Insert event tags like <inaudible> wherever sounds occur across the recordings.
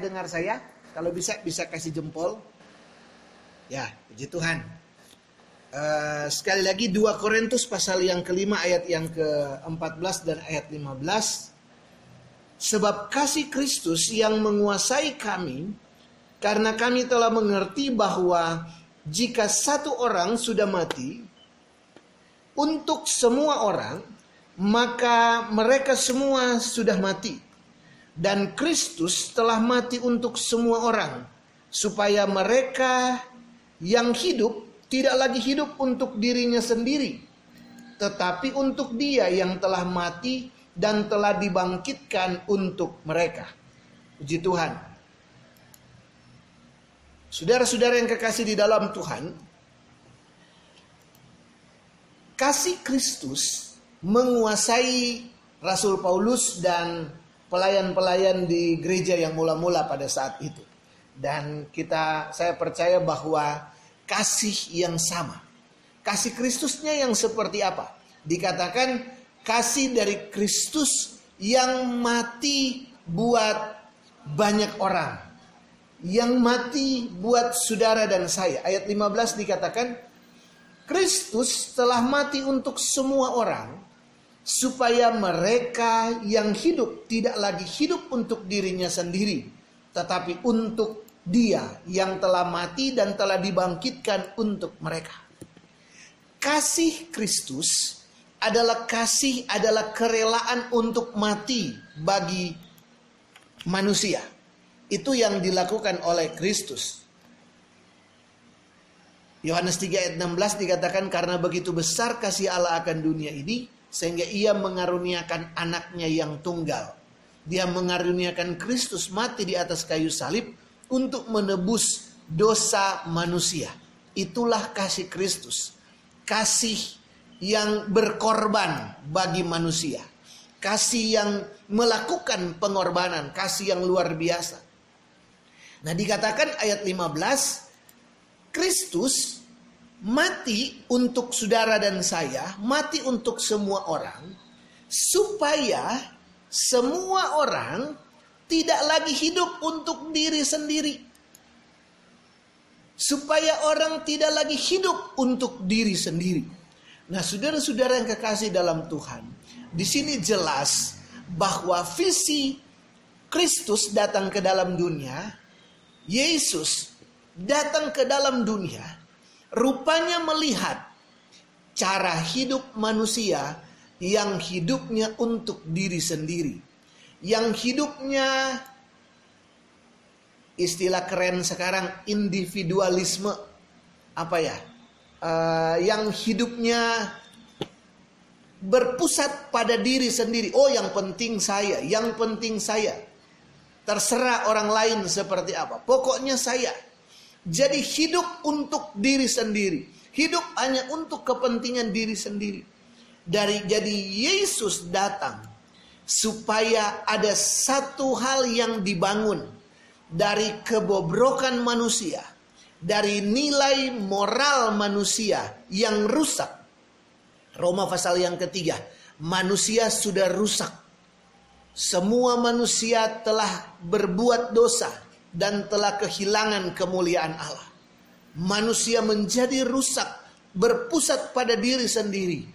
dengar saya? Kalau bisa bisa kasih jempol. Ya, puji Tuhan. Uh, sekali lagi 2 Korintus pasal yang kelima ayat yang ke-14 dan ayat 15. Sebab kasih Kristus yang menguasai kami karena kami telah mengerti bahwa jika satu orang sudah mati untuk semua orang maka mereka semua sudah mati dan Kristus telah mati untuk semua orang supaya mereka yang hidup tidak lagi hidup untuk dirinya sendiri tetapi untuk dia yang telah mati dan telah dibangkitkan untuk mereka. Puji Tuhan. Saudara-saudara yang kekasih di dalam Tuhan, kasih Kristus menguasai Rasul Paulus dan pelayan-pelayan di gereja yang mula-mula pada saat itu. Dan kita saya percaya bahwa kasih yang sama. Kasih Kristusnya yang seperti apa? Dikatakan kasih dari Kristus yang mati buat banyak orang. Yang mati buat saudara dan saya. Ayat 15 dikatakan Kristus telah mati untuk semua orang supaya mereka yang hidup tidak lagi hidup untuk dirinya sendiri, tetapi untuk Dia yang telah mati dan telah dibangkitkan untuk mereka. Kasih Kristus adalah kasih, adalah kerelaan untuk mati bagi manusia. Itu yang dilakukan oleh Kristus. Yohanes 3 ayat 16 dikatakan karena begitu besar kasih Allah akan dunia ini sehingga ia mengaruniakan anaknya yang tunggal. Dia mengaruniakan Kristus mati di atas kayu salib untuk menebus dosa manusia. Itulah kasih Kristus. Kasih yang berkorban bagi manusia. Kasih yang melakukan pengorbanan, kasih yang luar biasa. Nah, dikatakan ayat 15, Kristus mati untuk saudara dan saya, mati untuk semua orang, supaya semua orang tidak lagi hidup untuk diri sendiri. Supaya orang tidak lagi hidup untuk diri sendiri. Nah, saudara-saudara yang kekasih dalam Tuhan, di sini jelas bahwa visi Kristus datang ke dalam dunia, Yesus datang ke dalam dunia rupanya melihat cara hidup manusia yang hidupnya untuk diri sendiri, yang hidupnya istilah keren sekarang individualisme apa ya, uh, yang hidupnya berpusat pada diri sendiri. Oh, yang penting saya, yang penting saya. Terserah orang lain seperti apa. Pokoknya saya. Jadi hidup untuk diri sendiri. Hidup hanya untuk kepentingan diri sendiri. Dari jadi Yesus datang supaya ada satu hal yang dibangun dari kebobrokan manusia, dari nilai moral manusia yang rusak. Roma pasal yang ketiga, manusia sudah rusak. Semua manusia telah berbuat dosa dan telah kehilangan kemuliaan Allah. Manusia menjadi rusak, berpusat pada diri sendiri.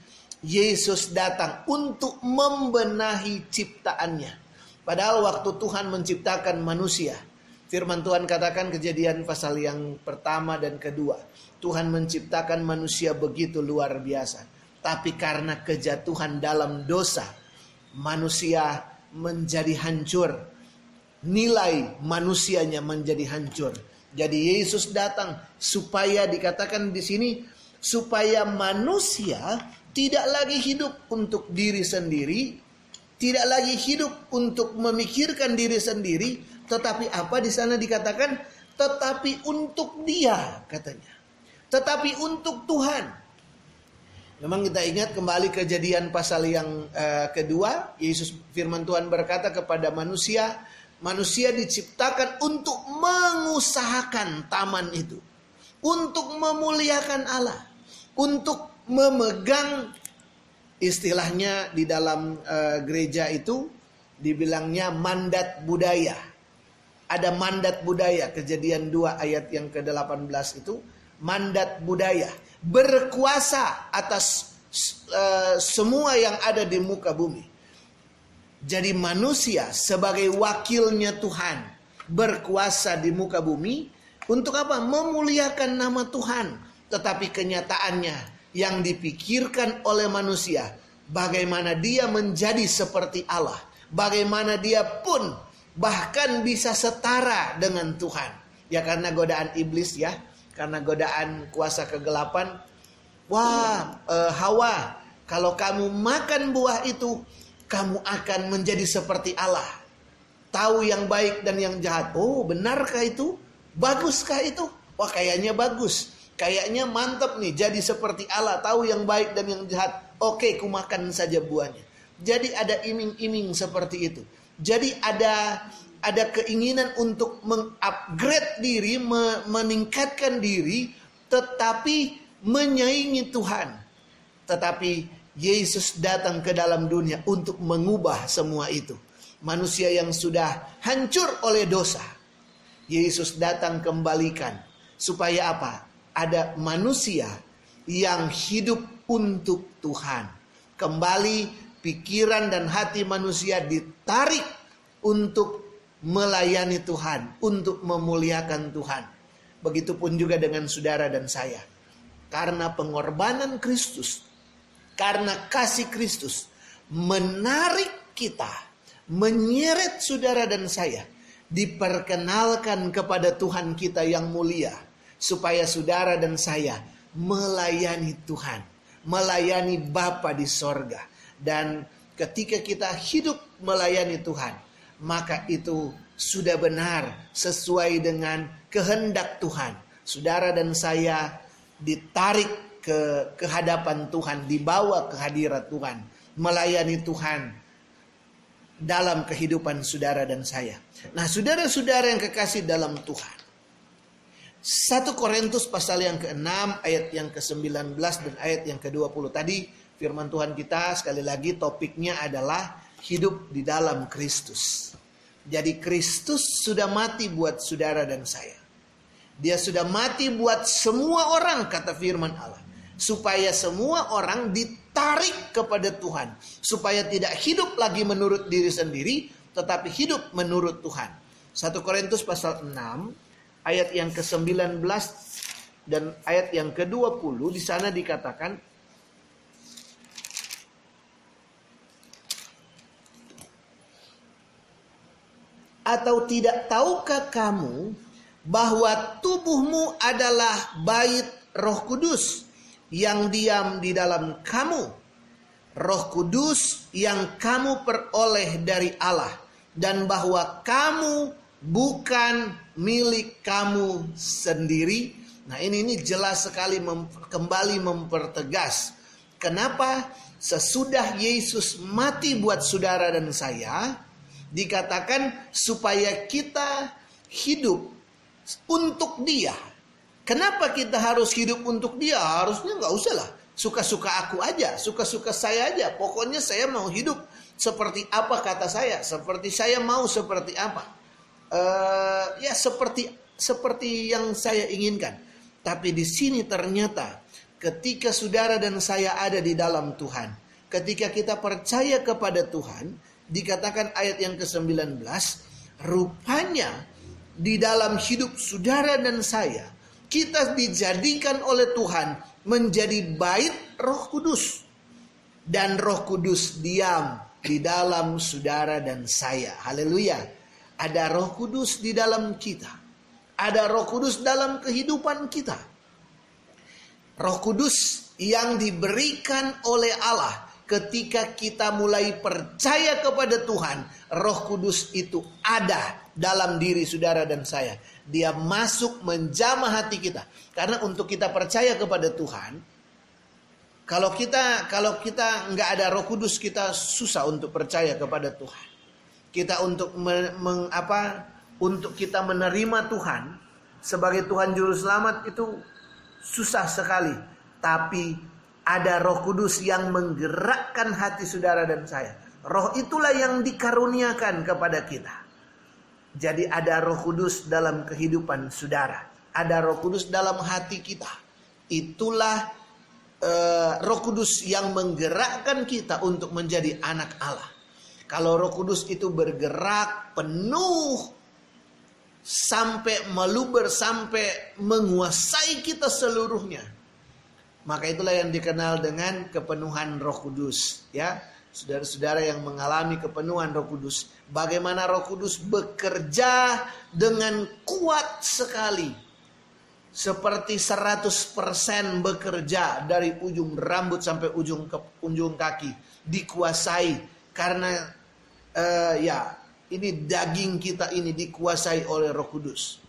Yesus datang untuk membenahi ciptaannya. Padahal waktu Tuhan menciptakan manusia, firman Tuhan katakan kejadian pasal yang pertama dan kedua. Tuhan menciptakan manusia begitu luar biasa. Tapi karena kejatuhan dalam dosa, manusia menjadi hancur, nilai manusianya menjadi hancur. Jadi Yesus datang supaya dikatakan di sini supaya manusia tidak lagi hidup untuk diri sendiri, tidak lagi hidup untuk memikirkan diri sendiri, tetapi apa di sana dikatakan tetapi untuk dia katanya. Tetapi untuk Tuhan. Memang kita ingat kembali kejadian pasal yang uh, kedua, Yesus firman Tuhan berkata kepada manusia, Manusia diciptakan untuk mengusahakan taman itu. Untuk memuliakan Allah. Untuk memegang istilahnya di dalam uh, gereja itu dibilangnya mandat budaya. ada mandat budaya kejadian 2 ayat yang ke-18 itu mandat budaya berkuasa atas uh, semua yang ada di muka bumi. Jadi manusia sebagai wakilnya Tuhan berkuasa di muka bumi untuk apa? Memuliakan nama Tuhan. Tetapi kenyataannya yang dipikirkan oleh manusia bagaimana dia menjadi seperti Allah, bagaimana dia pun bahkan bisa setara dengan Tuhan. Ya karena godaan iblis ya, karena godaan kuasa kegelapan. Wah, eh, Hawa, kalau kamu makan buah itu, kamu akan menjadi seperti Allah. Tahu yang baik dan yang jahat. Oh, benarkah itu? Baguskah itu? Wah, kayaknya bagus. Kayaknya mantap nih, jadi seperti Allah, tahu yang baik dan yang jahat. Oke, ku makan saja buahnya. Jadi ada iming-iming seperti itu. Jadi ada ada keinginan untuk mengupgrade diri, meningkatkan diri, tetapi menyaingi Tuhan. Tetapi Yesus datang ke dalam dunia untuk mengubah semua itu. Manusia yang sudah hancur oleh dosa. Yesus datang kembalikan. Supaya apa? Ada manusia yang hidup untuk Tuhan. Kembali pikiran dan hati manusia ditarik untuk melayani Tuhan, untuk memuliakan Tuhan. Begitupun juga dengan saudara dan saya. Karena pengorbanan Kristus, karena kasih Kristus menarik kita, menyeret saudara dan saya diperkenalkan kepada Tuhan kita yang mulia supaya saudara dan saya melayani Tuhan, melayani Bapa di sorga dan ketika kita hidup melayani Tuhan, maka itu sudah benar sesuai dengan kehendak Tuhan. Saudara dan saya ditarik ke kehadapan Tuhan, dibawa ke hadirat Tuhan, melayani Tuhan dalam kehidupan saudara dan saya. Nah, saudara-saudara yang kekasih dalam Tuhan. 1 Korintus pasal yang ke-6 ayat yang ke-19 dan ayat yang ke-20 tadi firman Tuhan kita sekali lagi topiknya adalah hidup di dalam Kristus. Jadi Kristus sudah mati buat saudara dan saya. Dia sudah mati buat semua orang kata firman Allah. Supaya semua orang ditarik kepada Tuhan. Supaya tidak hidup lagi menurut diri sendiri. Tetapi hidup menurut Tuhan. 1 Korintus pasal 6 ayat yang ke-19 dan ayat yang ke-20 di sana dikatakan Atau tidak tahukah kamu bahwa tubuhmu adalah bait Roh Kudus yang diam di dalam kamu? Roh Kudus yang kamu peroleh dari Allah dan bahwa kamu bukan milik kamu sendiri. Nah, ini ini jelas sekali mem, kembali mempertegas kenapa sesudah Yesus mati buat saudara dan saya, dikatakan supaya kita hidup untuk dia. Kenapa kita harus hidup untuk dia? Harusnya nggak usah lah. Suka-suka aku aja, suka-suka saya aja. Pokoknya saya mau hidup seperti apa kata saya, seperti saya mau seperti apa. Uh, ya seperti seperti yang saya inginkan. Tapi di sini ternyata ketika saudara dan saya ada di dalam Tuhan, ketika kita percaya kepada Tuhan, dikatakan ayat yang ke-19, rupanya di dalam hidup saudara dan saya, kita dijadikan oleh Tuhan menjadi bait Roh Kudus. Dan Roh Kudus diam di dalam saudara dan saya. Haleluya. Ada Roh Kudus di dalam kita. Ada Roh Kudus dalam kehidupan kita. Roh Kudus yang diberikan oleh Allah ketika kita mulai percaya kepada Tuhan, Roh Kudus itu ada dalam diri saudara dan saya. Dia masuk menjamah hati kita. Karena untuk kita percaya kepada Tuhan, kalau kita kalau kita nggak ada Roh Kudus kita susah untuk percaya kepada Tuhan. Kita untuk apa untuk kita menerima Tuhan sebagai Tuhan juru selamat itu susah sekali. Tapi ada roh kudus yang menggerakkan hati saudara dan saya. Roh itulah yang dikaruniakan kepada kita. Jadi ada Roh Kudus dalam kehidupan saudara, ada Roh Kudus dalam hati kita. Itulah uh, Roh Kudus yang menggerakkan kita untuk menjadi anak Allah. Kalau Roh Kudus itu bergerak penuh sampai meluber sampai menguasai kita seluruhnya. Maka itulah yang dikenal dengan kepenuhan Roh Kudus, ya saudara-saudara yang mengalami kepenuhan Roh Kudus, bagaimana Roh Kudus bekerja dengan kuat sekali. Seperti 100% bekerja dari ujung rambut sampai ujung ke ujung kaki dikuasai karena uh, ya ini daging kita ini dikuasai oleh Roh Kudus.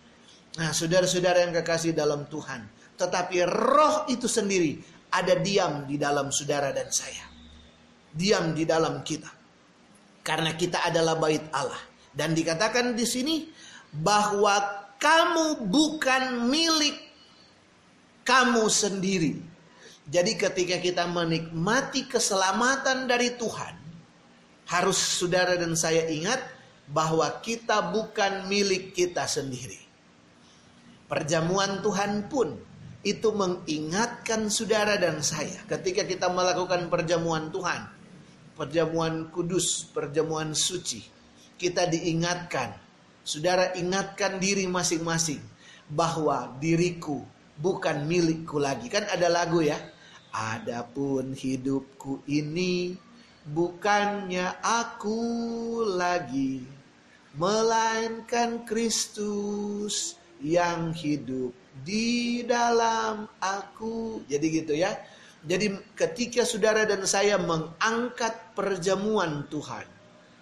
Nah, saudara-saudara yang kekasih dalam Tuhan, tetapi Roh itu sendiri ada diam di dalam saudara dan saya diam di dalam kita. Karena kita adalah bait Allah. Dan dikatakan di sini bahwa kamu bukan milik kamu sendiri. Jadi ketika kita menikmati keselamatan dari Tuhan, harus saudara dan saya ingat bahwa kita bukan milik kita sendiri. Perjamuan Tuhan pun itu mengingatkan saudara dan saya ketika kita melakukan perjamuan Tuhan perjamuan kudus, perjamuan suci. Kita diingatkan, saudara ingatkan diri masing-masing bahwa diriku bukan milikku lagi. Kan ada lagu ya. Adapun hidupku ini bukannya aku lagi, melainkan Kristus yang hidup di dalam aku. Jadi gitu ya. Jadi ketika saudara dan saya mengangkat perjamuan Tuhan,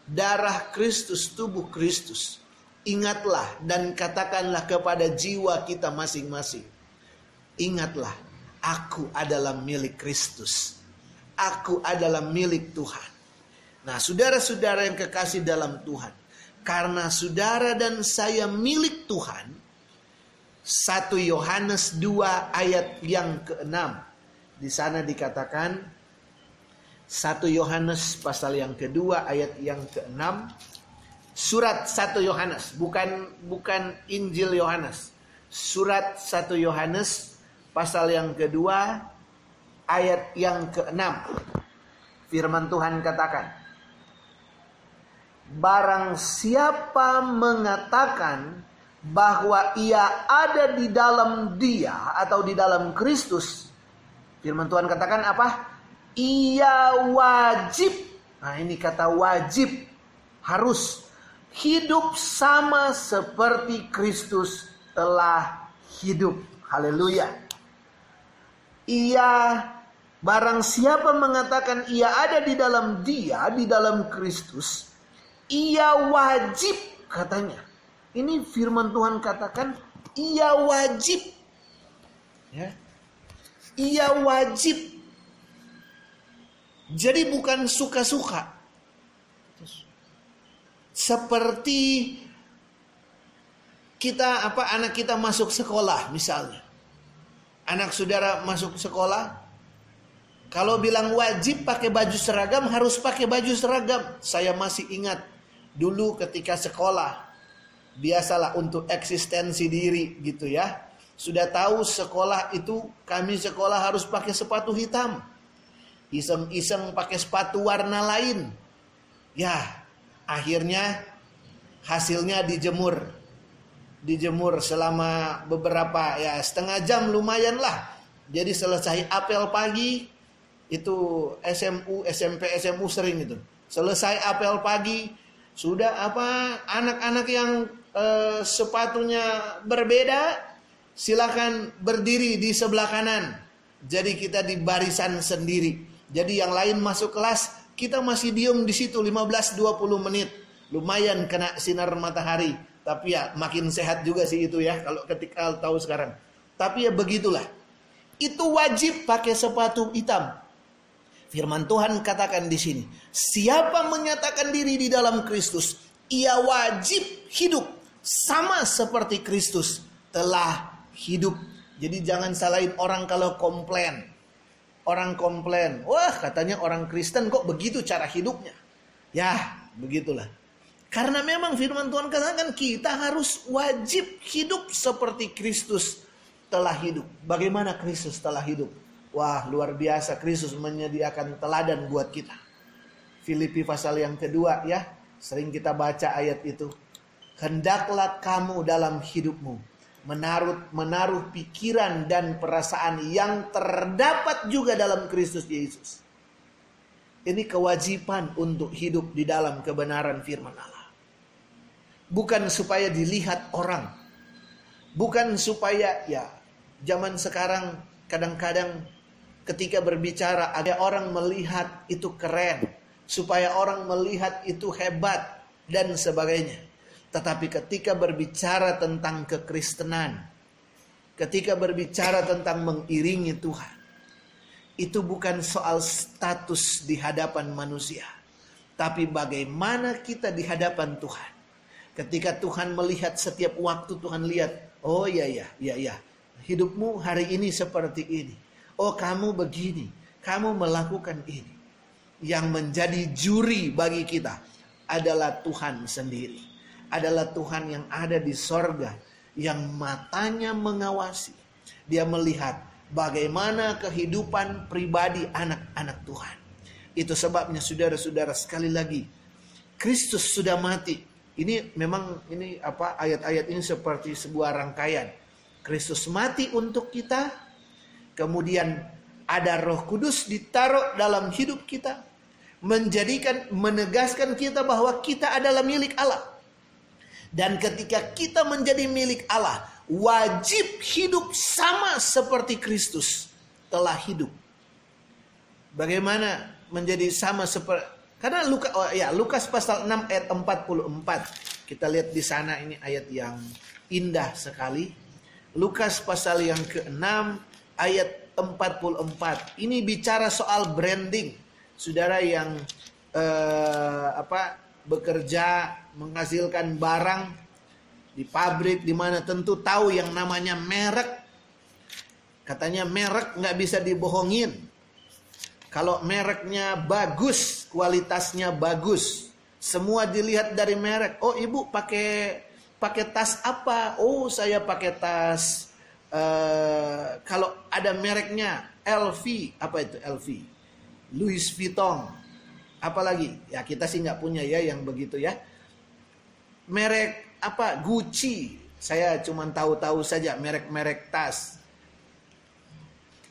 darah Kristus, tubuh Kristus, ingatlah dan katakanlah kepada jiwa kita masing-masing. Ingatlah, aku adalah milik Kristus. Aku adalah milik Tuhan. Nah, saudara-saudara yang kekasih dalam Tuhan, karena saudara dan saya milik Tuhan, 1 Yohanes 2 ayat yang ke-6 di sana dikatakan 1 Yohanes pasal yang kedua ayat yang ke-6 surat 1 Yohanes bukan bukan Injil Yohanes. Surat 1 Yohanes pasal yang kedua ayat yang ke-6 firman Tuhan katakan barang siapa mengatakan bahwa ia ada di dalam dia atau di dalam Kristus Firman Tuhan katakan apa? Ia wajib. Nah ini kata wajib. Harus hidup sama seperti Kristus telah hidup. Haleluya. Ia barang siapa mengatakan ia ada di dalam dia, di dalam Kristus, ia wajib katanya. Ini firman Tuhan katakan ia wajib. Ya ia wajib. Jadi bukan suka-suka. Seperti kita apa anak kita masuk sekolah misalnya. Anak saudara masuk sekolah, kalau bilang wajib pakai baju seragam harus pakai baju seragam. Saya masih ingat dulu ketika sekolah biasalah untuk eksistensi diri gitu ya. Sudah tahu sekolah itu kami sekolah harus pakai sepatu hitam. Iseng-iseng pakai sepatu warna lain. Ya, akhirnya hasilnya dijemur. Dijemur selama beberapa ya setengah jam lumayan lah. Jadi selesai apel pagi itu SMU, SMP, SMU sering itu. Selesai apel pagi sudah apa anak-anak yang eh, sepatunya berbeda silakan berdiri di sebelah kanan. Jadi kita di barisan sendiri. Jadi yang lain masuk kelas, kita masih diem di situ 15-20 menit. Lumayan kena sinar matahari. Tapi ya makin sehat juga sih itu ya kalau ketika tahu sekarang. Tapi ya begitulah. Itu wajib pakai sepatu hitam. Firman Tuhan katakan di sini, siapa menyatakan diri di dalam Kristus, ia wajib hidup sama seperti Kristus telah hidup. Jadi jangan salahin orang kalau komplain. Orang komplain, wah katanya orang Kristen kok begitu cara hidupnya. Ya, begitulah. Karena memang firman Tuhan katakan kita harus wajib hidup seperti Kristus telah hidup. Bagaimana Kristus telah hidup? Wah, luar biasa Kristus menyediakan teladan buat kita. Filipi pasal yang kedua ya, sering kita baca ayat itu. Hendaklah kamu dalam hidupmu menaruh menaruh pikiran dan perasaan yang terdapat juga dalam Kristus Yesus. Ini kewajiban untuk hidup di dalam kebenaran firman Allah bukan supaya dilihat orang. Bukan supaya ya zaman sekarang kadang-kadang ketika berbicara ada orang melihat itu keren, supaya orang melihat itu hebat dan sebagainya. Tetapi ketika berbicara tentang kekristenan, ketika berbicara tentang mengiringi Tuhan, itu bukan soal status di hadapan manusia, tapi bagaimana kita di hadapan Tuhan. Ketika Tuhan melihat setiap waktu Tuhan lihat, oh ya ya, ya ya, hidupmu hari ini seperti ini. Oh kamu begini, kamu melakukan ini. Yang menjadi juri bagi kita adalah Tuhan sendiri. Adalah Tuhan yang ada di sorga. Yang matanya mengawasi. Dia melihat bagaimana kehidupan pribadi anak-anak Tuhan. Itu sebabnya saudara-saudara sekali lagi. Kristus sudah mati ini memang ini apa ayat-ayat ini seperti sebuah rangkaian. Kristus mati untuk kita, kemudian ada Roh Kudus ditaruh dalam hidup kita, menjadikan menegaskan kita bahwa kita adalah milik Allah. Dan ketika kita menjadi milik Allah, wajib hidup sama seperti Kristus telah hidup. Bagaimana menjadi sama seperti karena Lukas oh ya Lukas pasal 6 ayat 44. Kita lihat di sana ini ayat yang indah sekali. Lukas pasal yang ke-6 ayat 44. Ini bicara soal branding. Saudara yang eh, apa bekerja menghasilkan barang di pabrik di mana tentu tahu yang namanya merek. Katanya merek nggak bisa dibohongin. Kalau mereknya bagus, kualitasnya bagus, semua dilihat dari merek. Oh, ibu pakai pakai tas apa? Oh, saya pakai tas. Uh, kalau ada mereknya LV, apa itu LV? Louis Vuitton. Apalagi? Ya kita sih nggak punya ya yang begitu ya. Merek apa? Gucci. Saya cuma tahu-tahu saja merek-merek tas.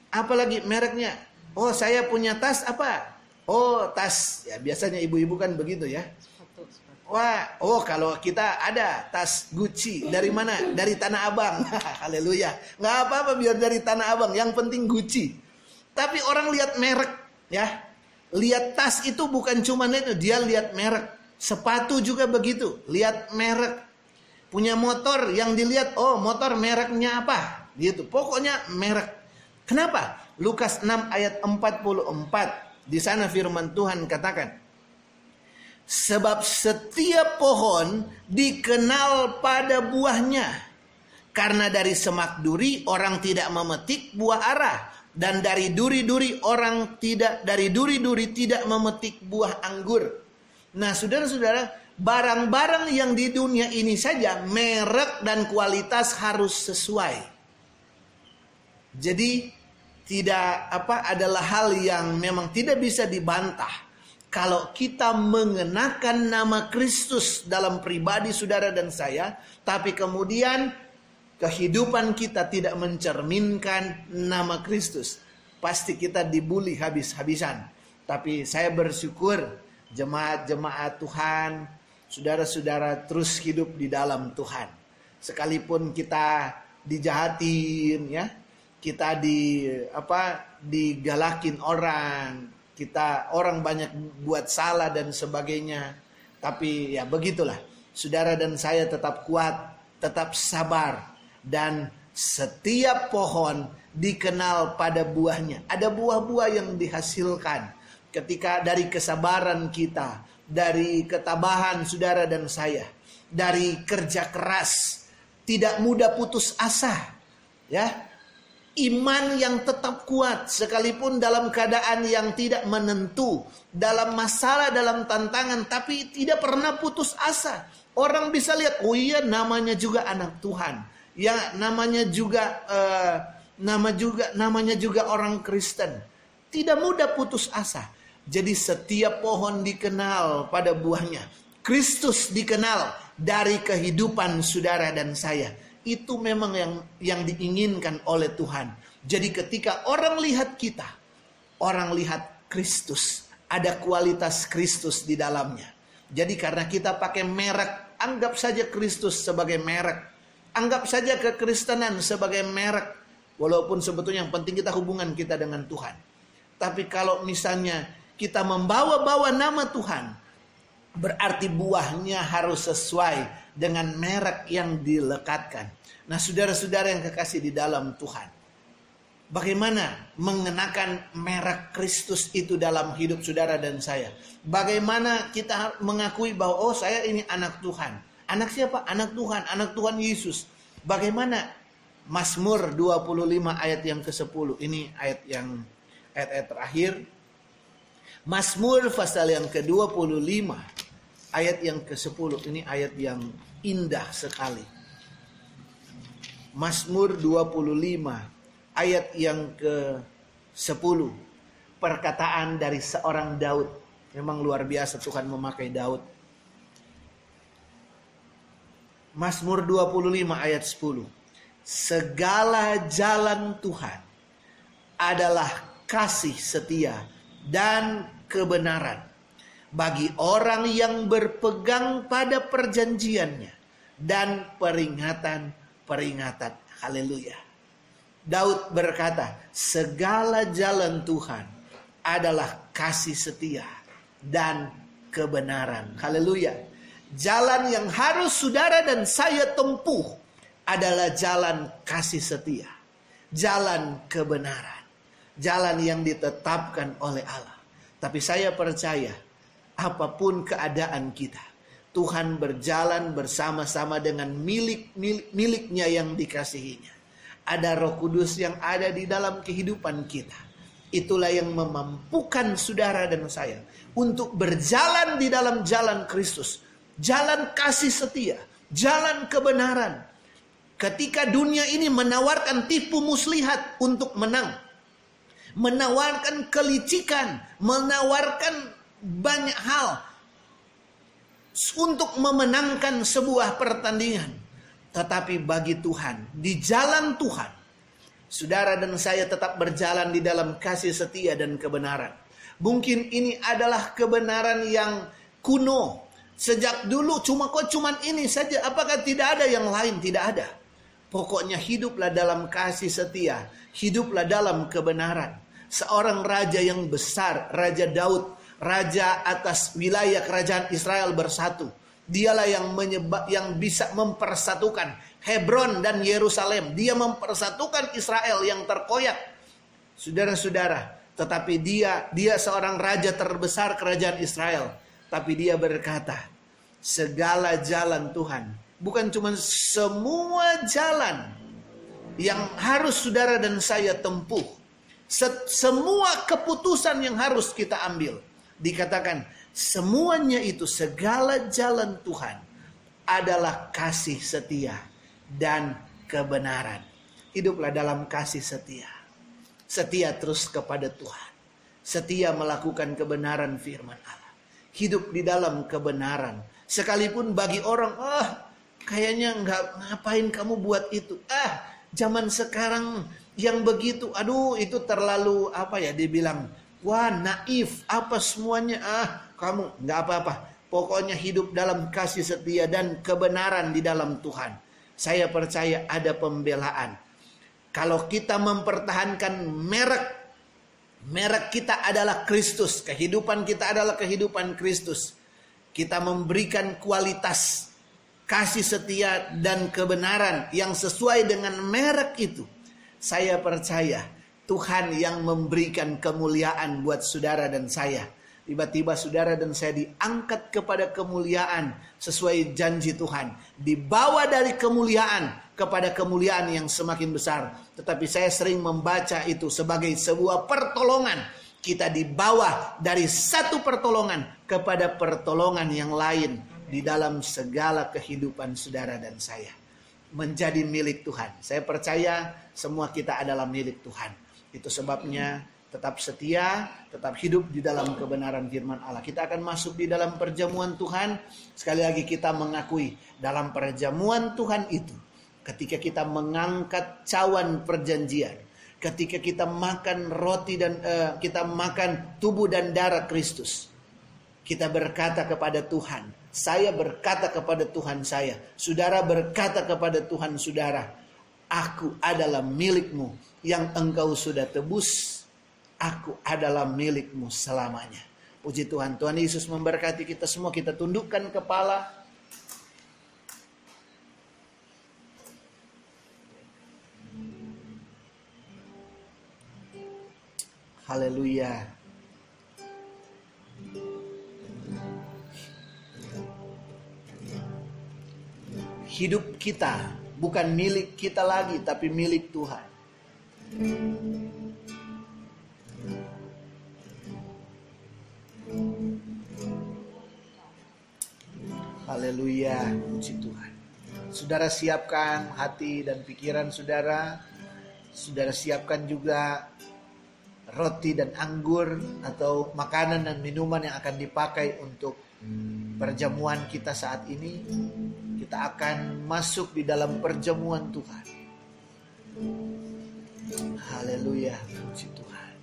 Apalagi mereknya Oh saya punya tas apa? Oh tas ya biasanya ibu-ibu kan begitu ya. Wah, oh kalau kita ada tas Gucci dari mana? Dari Tanah Abang. <laughs> Haleluya. Nggak apa-apa biar dari Tanah Abang. Yang penting Gucci. Tapi orang lihat merek ya. Lihat tas itu bukan cuma itu, dia lihat merek. Sepatu juga begitu, lihat merek. Punya motor yang dilihat, oh motor mereknya apa? Gitu. Pokoknya merek. Kenapa? Lukas 6 ayat 44. Di sana firman Tuhan katakan, Sebab setiap pohon dikenal pada buahnya. Karena dari semak duri orang tidak memetik buah arah. Dan dari duri-duri orang tidak, dari duri-duri tidak memetik buah anggur. Nah saudara-saudara, barang-barang yang di dunia ini saja merek dan kualitas harus sesuai. Jadi tidak apa adalah hal yang memang tidak bisa dibantah. Kalau kita mengenakan nama Kristus dalam pribadi saudara dan saya, tapi kemudian kehidupan kita tidak mencerminkan nama Kristus, pasti kita dibully habis-habisan. Tapi saya bersyukur jemaat-jemaat Tuhan, saudara-saudara terus hidup di dalam Tuhan. Sekalipun kita dijahatin ya, kita di apa digalakin orang, kita orang banyak buat salah dan sebagainya. Tapi ya begitulah. Saudara dan saya tetap kuat, tetap sabar dan setiap pohon dikenal pada buahnya. Ada buah-buah yang dihasilkan ketika dari kesabaran kita, dari ketabahan saudara dan saya, dari kerja keras, tidak mudah putus asa. Ya, iman yang tetap kuat sekalipun dalam keadaan yang tidak menentu, dalam masalah, dalam tantangan tapi tidak pernah putus asa. Orang bisa lihat, oh iya namanya juga anak Tuhan. Ya namanya juga uh, nama juga namanya juga orang Kristen. Tidak mudah putus asa. Jadi setiap pohon dikenal pada buahnya. Kristus dikenal dari kehidupan saudara dan saya itu memang yang yang diinginkan oleh Tuhan. Jadi ketika orang lihat kita, orang lihat Kristus, ada kualitas Kristus di dalamnya. Jadi karena kita pakai merek, anggap saja Kristus sebagai merek. Anggap saja kekristenan sebagai merek. Walaupun sebetulnya yang penting kita hubungan kita dengan Tuhan. Tapi kalau misalnya kita membawa-bawa nama Tuhan, berarti buahnya harus sesuai dengan merek yang dilekatkan. Nah, saudara-saudara yang kekasih di dalam Tuhan, bagaimana mengenakan merek Kristus itu dalam hidup saudara dan saya? Bagaimana kita mengakui bahwa oh saya ini anak Tuhan? Anak siapa? Anak Tuhan, anak Tuhan Yesus. Bagaimana Mazmur 25 ayat yang ke-10. Ini ayat yang ayat-ayat terakhir. Mazmur pasal yang ke-25 ayat yang ke-10 ini ayat yang indah sekali. Mazmur 25 ayat yang ke-10 perkataan dari seorang Daud. Memang luar biasa Tuhan memakai Daud. Mazmur 25 ayat 10. Segala jalan Tuhan adalah kasih setia dan kebenaran bagi orang yang berpegang pada perjanjiannya dan peringatan-peringatan. Haleluya. Daud berkata, segala jalan Tuhan adalah kasih setia dan kebenaran. Haleluya. Jalan yang harus saudara dan saya tempuh adalah jalan kasih setia. Jalan kebenaran. Jalan yang ditetapkan oleh Allah. Tapi saya percaya apa pun keadaan kita. Tuhan berjalan bersama-sama dengan milik, milik miliknya yang dikasihinya. Ada Roh Kudus yang ada di dalam kehidupan kita. Itulah yang memampukan saudara dan saya untuk berjalan di dalam jalan Kristus, jalan kasih setia, jalan kebenaran. Ketika dunia ini menawarkan tipu muslihat untuk menang, menawarkan kelicikan, menawarkan banyak hal untuk memenangkan sebuah pertandingan. Tetapi bagi Tuhan, di jalan Tuhan, saudara dan saya tetap berjalan di dalam kasih setia dan kebenaran. Mungkin ini adalah kebenaran yang kuno. Sejak dulu cuma kok cuman ini saja. Apakah tidak ada yang lain? Tidak ada. Pokoknya hiduplah dalam kasih setia. Hiduplah dalam kebenaran. Seorang raja yang besar, Raja Daud, raja atas wilayah kerajaan Israel bersatu. Dialah yang menyebab yang bisa mempersatukan Hebron dan Yerusalem. Dia mempersatukan Israel yang terkoyak. Saudara-saudara, tetapi dia dia seorang raja terbesar kerajaan Israel. Tapi dia berkata, segala jalan Tuhan, bukan cuma semua jalan yang harus saudara dan saya tempuh. Semua keputusan yang harus kita ambil dikatakan semuanya itu segala jalan Tuhan adalah kasih setia dan kebenaran. Hiduplah dalam kasih setia. Setia terus kepada Tuhan. Setia melakukan kebenaran firman Allah. Hidup di dalam kebenaran. Sekalipun bagi orang, ah kayaknya nggak ngapain kamu buat itu. Ah zaman sekarang yang begitu, aduh itu terlalu apa ya dibilang Wah naif, apa semuanya? Ah, kamu nggak apa-apa. Pokoknya hidup dalam kasih setia dan kebenaran di dalam Tuhan. Saya percaya ada pembelaan. Kalau kita mempertahankan merek, merek kita adalah Kristus. Kehidupan kita adalah kehidupan Kristus. Kita memberikan kualitas kasih setia dan kebenaran yang sesuai dengan merek itu. Saya percaya Tuhan yang memberikan kemuliaan buat saudara dan saya. Tiba-tiba saudara dan saya diangkat kepada kemuliaan sesuai janji Tuhan. Dibawa dari kemuliaan kepada kemuliaan yang semakin besar. Tetapi saya sering membaca itu sebagai sebuah pertolongan. Kita di bawah dari satu pertolongan kepada pertolongan yang lain di dalam segala kehidupan saudara dan saya. Menjadi milik Tuhan. Saya percaya semua kita adalah milik Tuhan. Itu sebabnya tetap setia, tetap hidup di dalam kebenaran firman Allah. Kita akan masuk di dalam perjamuan Tuhan. Sekali lagi kita mengakui dalam perjamuan Tuhan itu ketika kita mengangkat cawan perjanjian, ketika kita makan roti dan uh, kita makan tubuh dan darah Kristus. Kita berkata kepada Tuhan, saya berkata kepada Tuhan saya, saudara berkata kepada Tuhan saudara, aku adalah milikmu yang engkau sudah tebus Aku adalah milikmu selamanya. Puji Tuhan. Tuhan Yesus memberkati kita semua. Kita tundukkan kepala. Haleluya. Hidup kita bukan milik kita lagi, tapi milik Tuhan. Haleluya, puji Tuhan. Saudara siapkan hati dan pikiran saudara. Saudara siapkan juga roti dan anggur atau makanan dan minuman yang akan dipakai untuk perjamuan kita saat ini. Kita akan masuk di dalam perjamuan Tuhan. Haleluya, puji Tuhan.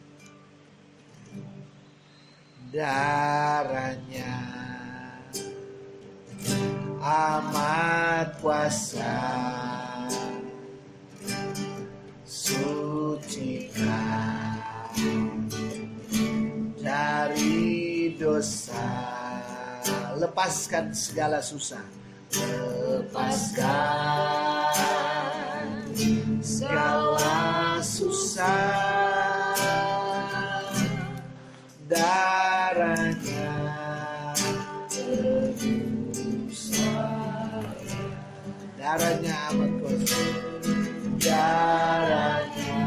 Darahnya amat kuasa sucikan dari dosa. Lepaskan segala susah. Lepaskan segala susah. Darahnya darahnya amat kuasa darahnya.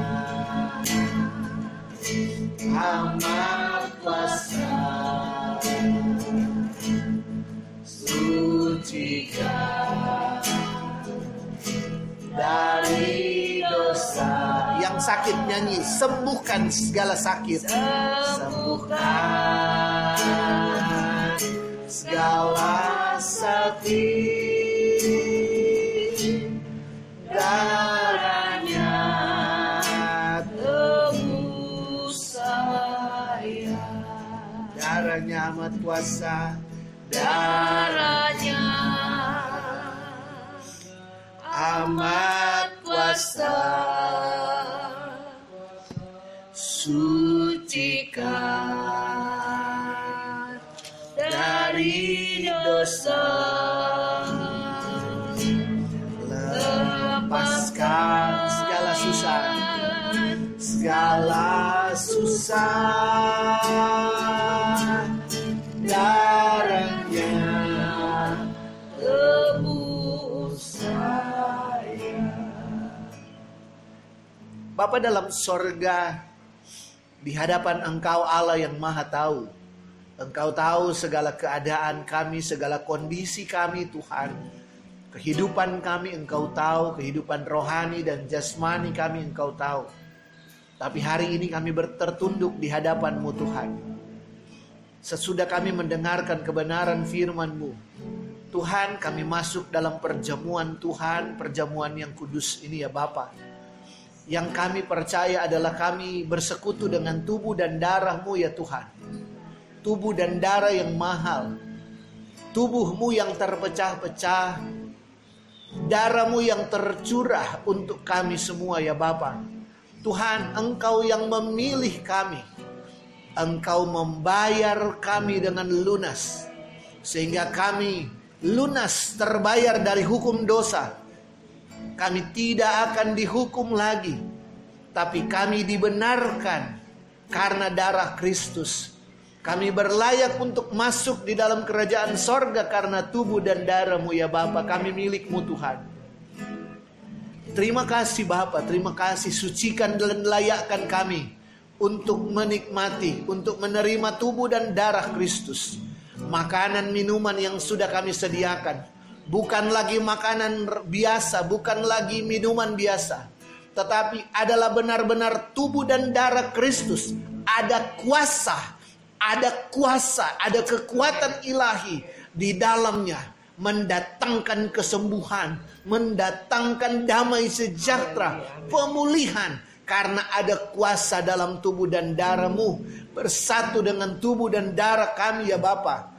Amat sakit nyanyi. Sembuhkan segala sakit. Sembuhkan segala sakit. Darahnya tebus saya. Darahnya amat kuasa. Darahnya amat kuasa sucikan dari dosa. Lepaskan segala susah. Segala susah. Darahnya tebus saya. Bapa dalam sorga di hadapan engkau Allah yang maha tahu Engkau tahu segala keadaan kami, segala kondisi kami Tuhan Kehidupan kami engkau tahu, kehidupan rohani dan jasmani kami engkau tahu. Tapi hari ini kami bertertunduk di hadapanmu Tuhan. Sesudah kami mendengarkan kebenaran firman-Mu, Tuhan kami masuk dalam perjamuan Tuhan, perjamuan yang kudus ini ya Bapa. Yang kami percaya adalah kami bersekutu dengan tubuh dan darah-Mu ya Tuhan. Tubuh dan darah yang mahal. Tubuhmu yang terpecah-pecah, darahmu yang tercurah untuk kami semua ya Bapa. Tuhan, Engkau yang memilih kami. Engkau membayar kami dengan lunas. Sehingga kami lunas terbayar dari hukum dosa. Kami tidak akan dihukum lagi. Tapi kami dibenarkan karena darah Kristus kami berlayak untuk masuk di dalam kerajaan sorga karena tubuh dan darahmu ya Bapa. Kami milikmu Tuhan. Terima kasih Bapa, terima kasih sucikan dan layakkan kami untuk menikmati, untuk menerima tubuh dan darah Kristus. Makanan minuman yang sudah kami sediakan bukan lagi makanan biasa, bukan lagi minuman biasa, tetapi adalah benar-benar tubuh dan darah Kristus. Ada kuasa, ada kuasa, ada kekuatan ilahi di dalamnya mendatangkan kesembuhan, mendatangkan damai sejahtera, pemulihan karena ada kuasa dalam tubuh dan darahmu bersatu dengan tubuh dan darah kami ya Bapa.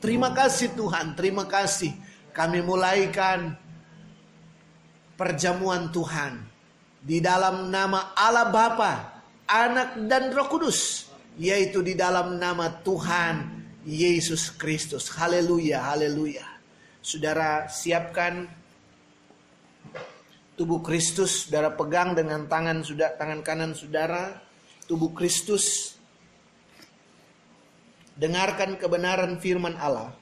Terima kasih Tuhan, terima kasih. Kami mulaikan perjamuan Tuhan di dalam nama Allah Bapa, Anak dan Roh Kudus, yaitu di dalam nama Tuhan Yesus Kristus. Haleluya, haleluya. Saudara siapkan tubuh Kristus, saudara pegang dengan tangan sudah tangan kanan saudara, tubuh Kristus. Dengarkan kebenaran firman Allah.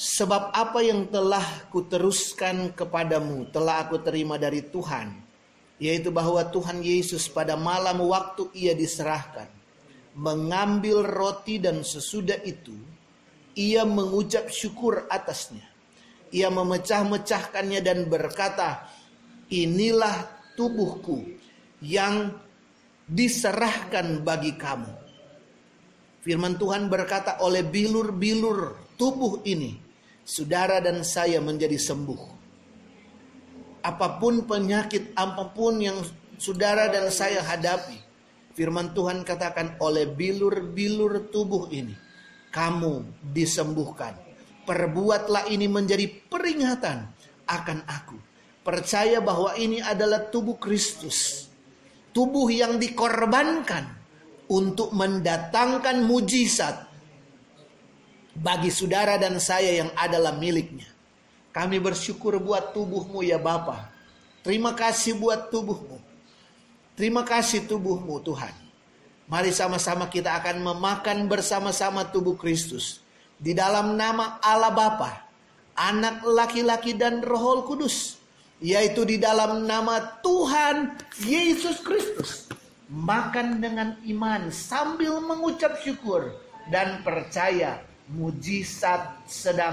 Sebab apa yang telah kuteruskan kepadamu telah aku terima dari Tuhan, yaitu bahwa Tuhan Yesus pada malam waktu ia diserahkan, mengambil roti dan sesudah itu ia mengucap syukur atasnya. Ia memecah-mecahkannya dan berkata, "Inilah tubuhku yang diserahkan bagi kamu." Firman Tuhan berkata, "Oleh bilur-bilur tubuh ini, saudara dan saya menjadi sembuh." Apa pun penyakit, apa pun yang saudara dan saya hadapi, firman Tuhan katakan, "Oleh bilur-bilur tubuh ini, kamu disembuhkan. Perbuatlah ini menjadi peringatan akan aku. Percaya bahwa ini adalah tubuh Kristus. Tubuh yang dikorbankan untuk mendatangkan mujizat bagi saudara dan saya yang adalah miliknya. Kami bersyukur buat tubuhmu ya Bapa. Terima kasih buat tubuhmu. Terima kasih tubuhmu Tuhan. Mari sama-sama kita akan memakan bersama-sama tubuh Kristus. Di dalam nama Allah Bapa, anak laki-laki dan roh kudus. Yaitu di dalam nama Tuhan Yesus Kristus. Makan dengan iman sambil mengucap syukur dan percaya mujizat sedang